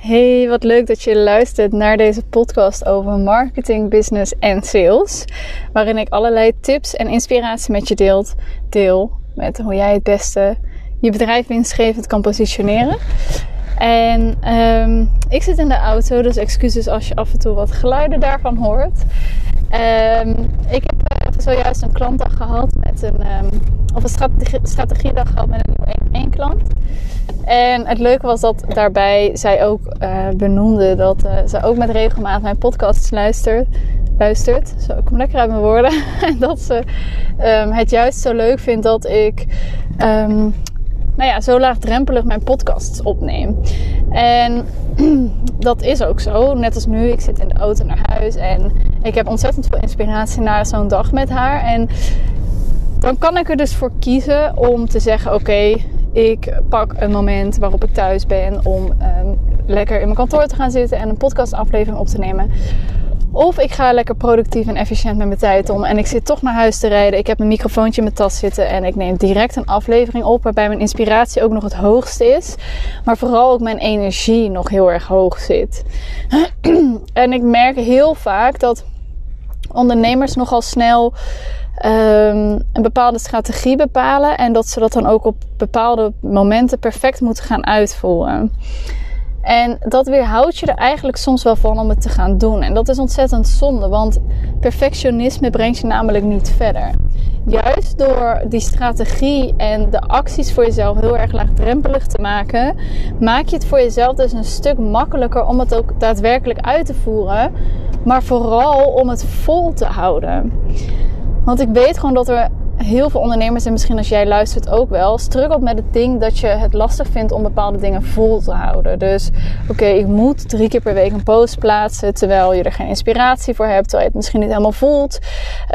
Hey, wat leuk dat je luistert naar deze podcast over marketing, business en sales. Waarin ik allerlei tips en inspiratie met je deelt, deel. Met hoe jij het beste je bedrijf winstgevend kan positioneren. En um, ik zit in de auto, dus excuses als je af en toe wat geluiden daarvan hoort. Um, ik heb uh, zojuist een klantdag gehad met een, um, of een strategie, strategiedag gehad met een nieuwe 1 klant. En het leuke was dat daarbij zij ook uh, benoemde dat uh, ze ook met regelmaat mijn podcasts luistert. luistert. Zo, ik kom lekker uit mijn woorden. en dat ze um, het juist zo leuk vindt dat ik um, nou ja, zo laagdrempelig mijn podcasts opneem. En dat is ook zo. Net als nu, ik zit in de auto naar huis en ik heb ontzettend veel inspiratie na zo'n dag met haar. En dan kan ik er dus voor kiezen om te zeggen: Oké, ik pak een moment waarop ik thuis ben om um, lekker in mijn kantoor te gaan zitten en een podcastaflevering op te nemen. Of ik ga lekker productief en efficiënt met mijn tijd om. En ik zit toch naar huis te rijden. Ik heb mijn microfoontje in mijn tas zitten. En ik neem direct een aflevering op. Waarbij mijn inspiratie ook nog het hoogste is. Maar vooral ook mijn energie nog heel erg hoog zit. en ik merk heel vaak dat ondernemers nogal snel um, een bepaalde strategie bepalen. En dat ze dat dan ook op bepaalde momenten perfect moeten gaan uitvoeren. En dat weerhoudt je er eigenlijk soms wel van om het te gaan doen. En dat is ontzettend zonde, want perfectionisme brengt je namelijk niet verder. Juist door die strategie en de acties voor jezelf heel erg laagdrempelig te maken, maak je het voor jezelf dus een stuk makkelijker om het ook daadwerkelijk uit te voeren. Maar vooral om het vol te houden. Want ik weet gewoon dat er heel veel ondernemers, en misschien als jij luistert ook wel, struggelt met het ding dat je het lastig vindt om bepaalde dingen vol te houden. Dus oké, ik moet drie keer per week een post plaatsen, terwijl je er geen inspiratie voor hebt, terwijl je het misschien niet helemaal voelt.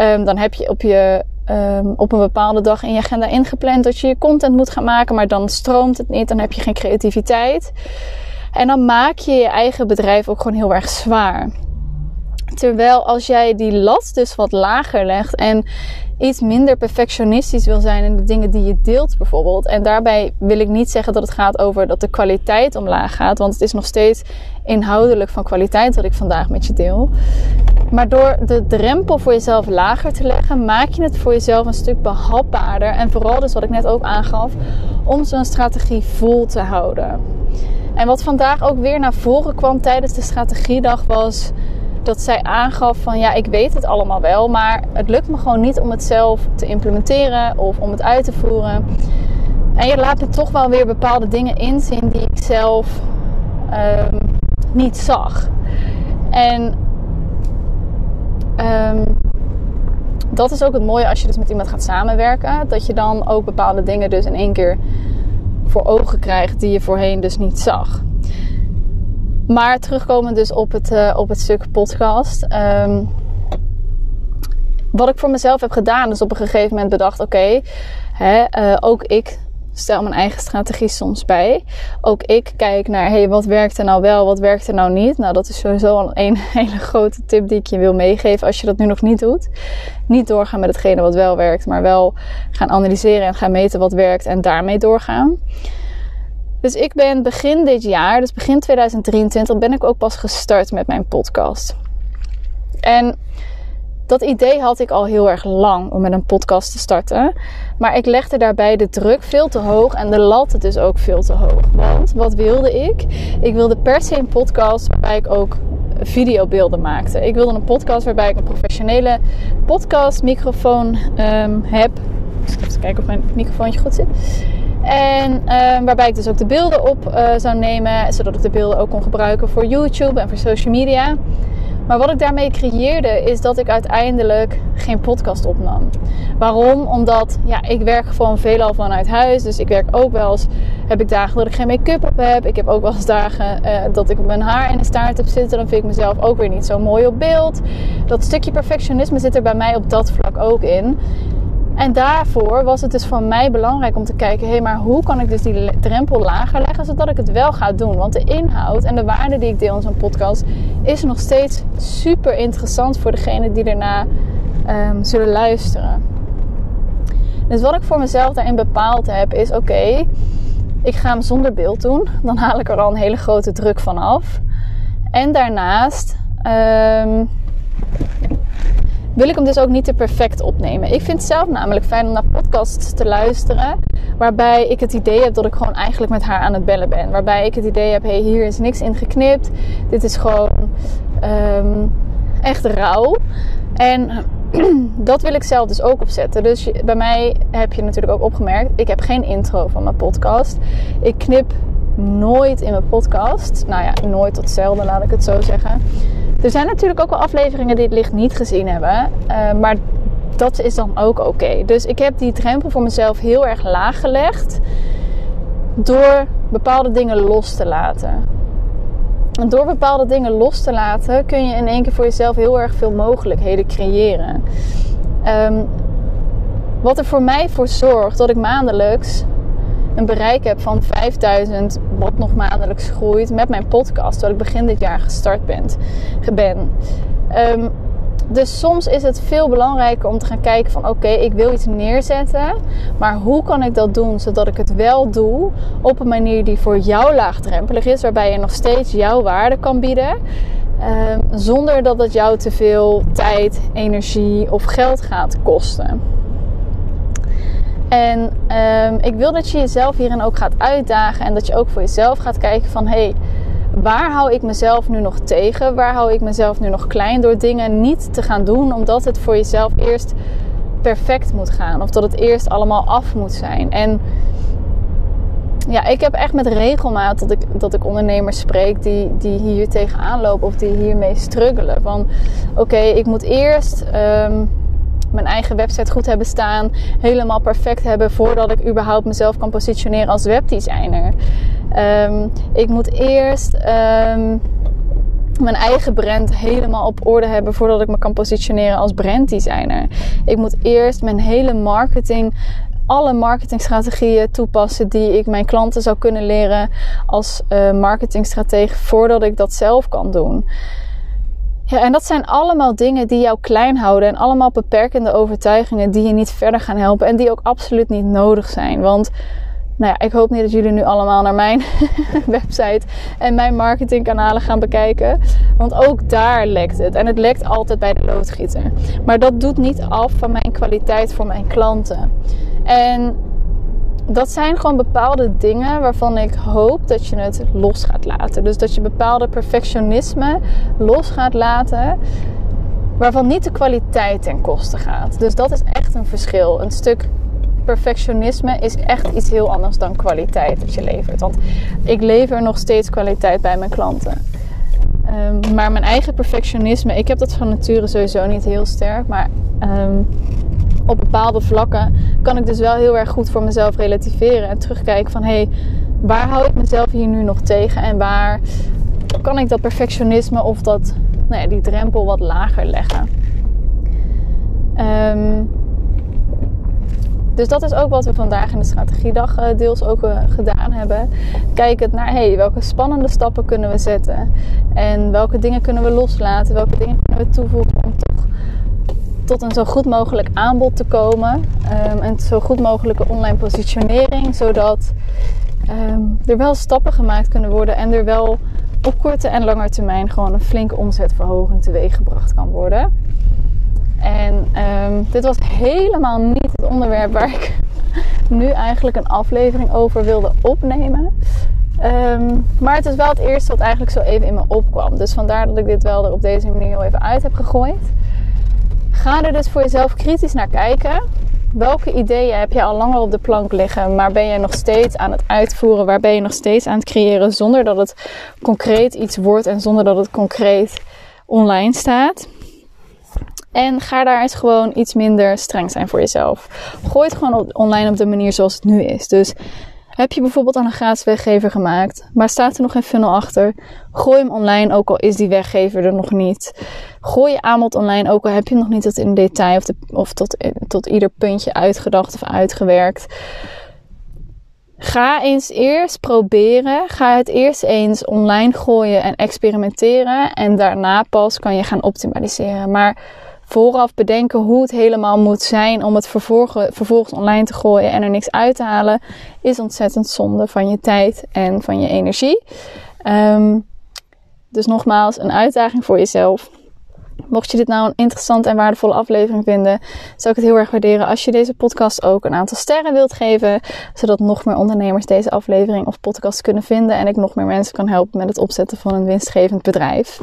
Um, dan heb je op je um, op een bepaalde dag in je agenda ingepland dat je je content moet gaan maken, maar dan stroomt het niet, dan heb je geen creativiteit. En dan maak je je eigen bedrijf ook gewoon heel erg zwaar. Terwijl als jij die lat dus wat lager legt en iets minder perfectionistisch wil zijn in de dingen die je deelt bijvoorbeeld. En daarbij wil ik niet zeggen dat het gaat over dat de kwaliteit omlaag gaat. Want het is nog steeds inhoudelijk van kwaliteit wat ik vandaag met je deel. Maar door de drempel voor jezelf lager te leggen, maak je het voor jezelf een stuk behapbaarder. En vooral dus wat ik net ook aangaf, om zo'n strategie vol te houden. En wat vandaag ook weer naar voren kwam tijdens de strategiedag was dat zij aangaf van ja, ik weet het allemaal wel, maar het lukt me gewoon niet om het zelf te implementeren of om het uit te voeren. En je laat me toch wel weer bepaalde dingen inzien die ik zelf um, niet zag. En um, dat is ook het mooie als je dus met iemand gaat samenwerken. Dat je dan ook bepaalde dingen dus in één keer voor ogen krijgt die je voorheen dus niet zag. Maar terugkomen dus op het, uh, op het stuk podcast. Um, wat ik voor mezelf heb gedaan, is op een gegeven moment bedacht: oké, uh, ook ik stel mijn eigen strategie soms bij. Ook ik kijk naar, hey, wat werkt er nou wel, wat werkt er nou niet? Nou, dat is sowieso al een hele grote tip die ik je wil meegeven als je dat nu nog niet doet. Niet doorgaan met hetgene wat wel werkt, maar wel gaan analyseren en gaan meten wat werkt en daarmee doorgaan. Dus ik ben begin dit jaar, dus begin 2023, ben ik ook pas gestart met mijn podcast. En dat idee had ik al heel erg lang om met een podcast te starten. Maar ik legde daarbij de druk veel te hoog en de lat dus ook veel te hoog. Want wat wilde ik? Ik wilde per se een podcast waarbij ik ook videobeelden maakte. Ik wilde een podcast waarbij ik een professionele podcast microfoon um, heb. Even kijken of mijn microfoontje goed zit. En uh, waarbij ik dus ook de beelden op uh, zou nemen, zodat ik de beelden ook kon gebruiken voor YouTube en voor social media. Maar wat ik daarmee creëerde is dat ik uiteindelijk geen podcast opnam. Waarom? Omdat ja, ik werk gewoon veelal vanuit huis. Dus ik werk ook wel eens, heb ik dagen dat ik geen make-up op heb. Ik heb ook wel eens dagen uh, dat ik mijn haar in een staart heb zitten. Dan vind ik mezelf ook weer niet zo mooi op beeld. Dat stukje perfectionisme zit er bij mij op dat vlak ook in. En daarvoor was het dus voor mij belangrijk om te kijken: hé, maar hoe kan ik dus die drempel lager leggen zodat ik het wel ga doen? Want de inhoud en de waarde die ik deel in zo'n podcast is nog steeds super interessant voor degene die erna um, zullen luisteren. Dus wat ik voor mezelf daarin bepaald heb is: oké, ik ga hem zonder beeld doen. Dan haal ik er al een hele grote druk van af. En daarnaast um, wil ik hem dus ook niet te perfect opnemen. Ik vind het zelf namelijk fijn om naar podcasts te luisteren. Waarbij ik het idee heb dat ik gewoon eigenlijk met haar aan het bellen ben. Waarbij ik het idee heb, hey, hier is niks in geknipt. Dit is gewoon um, echt rauw. En dat wil ik zelf dus ook opzetten. Dus bij mij heb je natuurlijk ook opgemerkt, ik heb geen intro van mijn podcast. Ik knip nooit in mijn podcast. Nou ja, nooit tot zelden, laat ik het zo zeggen. Er zijn natuurlijk ook wel afleveringen die het licht niet gezien hebben. Uh, maar dat is dan ook oké. Dus ik heb die drempel voor mezelf heel erg laag gelegd. Door bepaalde dingen los te laten. En door bepaalde dingen los te laten kun je in één keer voor jezelf heel erg veel mogelijkheden creëren. Um, wat er voor mij voor zorgt dat ik maandelijks een bereik heb van 5000, wat nog maandelijks groeit met mijn podcast, terwijl ik begin dit jaar gestart ben. ben. Um, dus soms is het veel belangrijker om te gaan kijken van oké, ik wil iets neerzetten. Maar hoe kan ik dat doen zodat ik het wel doe op een manier die voor jou laagdrempelig is. Waarbij je nog steeds jouw waarde kan bieden. Um, zonder dat het jou te veel tijd, energie of geld gaat kosten. En um, ik wil dat je jezelf hierin ook gaat uitdagen. En dat je ook voor jezelf gaat kijken van hé, hey, waar hou ik mezelf nu nog tegen? Waar hou ik mezelf nu nog klein door dingen niet te gaan doen, omdat het voor jezelf eerst perfect moet gaan of dat het eerst allemaal af moet zijn. En ja, ik heb echt met regelmaat dat ik, dat ik ondernemers spreek die, die hier tegenaan lopen of die hiermee struggelen. Van oké, ik moet eerst um, mijn eigen website goed hebben staan, helemaal perfect hebben voordat ik überhaupt mezelf kan positioneren als webdesigner. Um, ik moet eerst um, mijn eigen brand helemaal op orde hebben voordat ik me kan positioneren als branddesigner. Ik moet eerst mijn hele marketing alle marketingstrategieën toepassen die ik mijn klanten zou kunnen leren als uh, marketingstratege voordat ik dat zelf kan doen. Ja, en dat zijn allemaal dingen die jou klein houden en allemaal beperkende overtuigingen die je niet verder gaan helpen en die ook absoluut niet nodig zijn. Want nou ja, ik hoop niet dat jullie nu allemaal naar mijn website en mijn marketingkanalen gaan bekijken. Want ook daar lekt het. En het lekt altijd bij de loodgieter. Maar dat doet niet af van mijn kwaliteit voor mijn klanten. En dat zijn gewoon bepaalde dingen waarvan ik hoop dat je het los gaat laten. Dus dat je bepaalde perfectionisme los gaat laten. Waarvan niet de kwaliteit ten koste gaat. Dus dat is echt een verschil. Een stuk perfectionisme is echt iets heel anders dan kwaliteit dat je levert. Want ik lever nog steeds kwaliteit bij mijn klanten. Um, maar mijn eigen perfectionisme, ik heb dat van nature sowieso niet heel sterk. Maar um, op bepaalde vlakken kan ik dus wel heel erg goed voor mezelf relativeren. En terugkijken van hé, hey, waar hou ik mezelf hier nu nog tegen? En waar kan ik dat perfectionisme of dat, nou ja, die drempel wat lager leggen? Um, dus dat is ook wat we vandaag in de strategiedag uh, deels ook uh, gedaan hebben. Kijkend naar hey, welke spannende stappen kunnen we zetten. En welke dingen kunnen we loslaten. Welke dingen kunnen we toevoegen om tot een zo goed mogelijk aanbod te komen. Um, en zo goed mogelijke online positionering. Zodat um, er wel stappen gemaakt kunnen worden. En er wel op korte en lange termijn gewoon een flinke omzetverhoging teweeg gebracht kan worden. En um, dit was helemaal niet het onderwerp waar ik nu eigenlijk een aflevering over wilde opnemen. Maar het is wel het eerste wat eigenlijk zo even in me opkwam. Dus vandaar dat ik dit wel er op deze manier heel even uit heb gegooid. Ga er dus voor jezelf kritisch naar kijken. Welke ideeën heb je al langer op de plank liggen, maar ben je nog steeds aan het uitvoeren? Waar ben je nog steeds aan het creëren zonder dat het concreet iets wordt en zonder dat het concreet online staat? En ga daar eens gewoon iets minder streng zijn voor jezelf. Gooi het gewoon online op de manier zoals het nu is. Dus heb je bijvoorbeeld aan een gratis weggever gemaakt, maar staat er nog geen funnel achter? Gooi hem online, ook al is die weggever er nog niet. Gooi je aanbod online, ook al heb je nog niet tot in detail of, of tot, tot ieder puntje uitgedacht of uitgewerkt. Ga eens eerst proberen. Ga het eerst eens online gooien en experimenteren. En daarna pas kan je gaan optimaliseren. Maar vooraf bedenken hoe het helemaal moet zijn om het vervolgens online te gooien en er niks uit te halen, is ontzettend zonde van je tijd en van je energie. Ehm, dus nogmaals, een uitdaging voor jezelf. Mocht je dit nou een interessante en waardevolle aflevering vinden, zou ik het heel erg waarderen als je deze podcast ook een aantal sterren wilt geven, zodat nog meer ondernemers deze aflevering of podcast kunnen vinden en ik nog meer mensen kan helpen met het opzetten van een winstgevend bedrijf.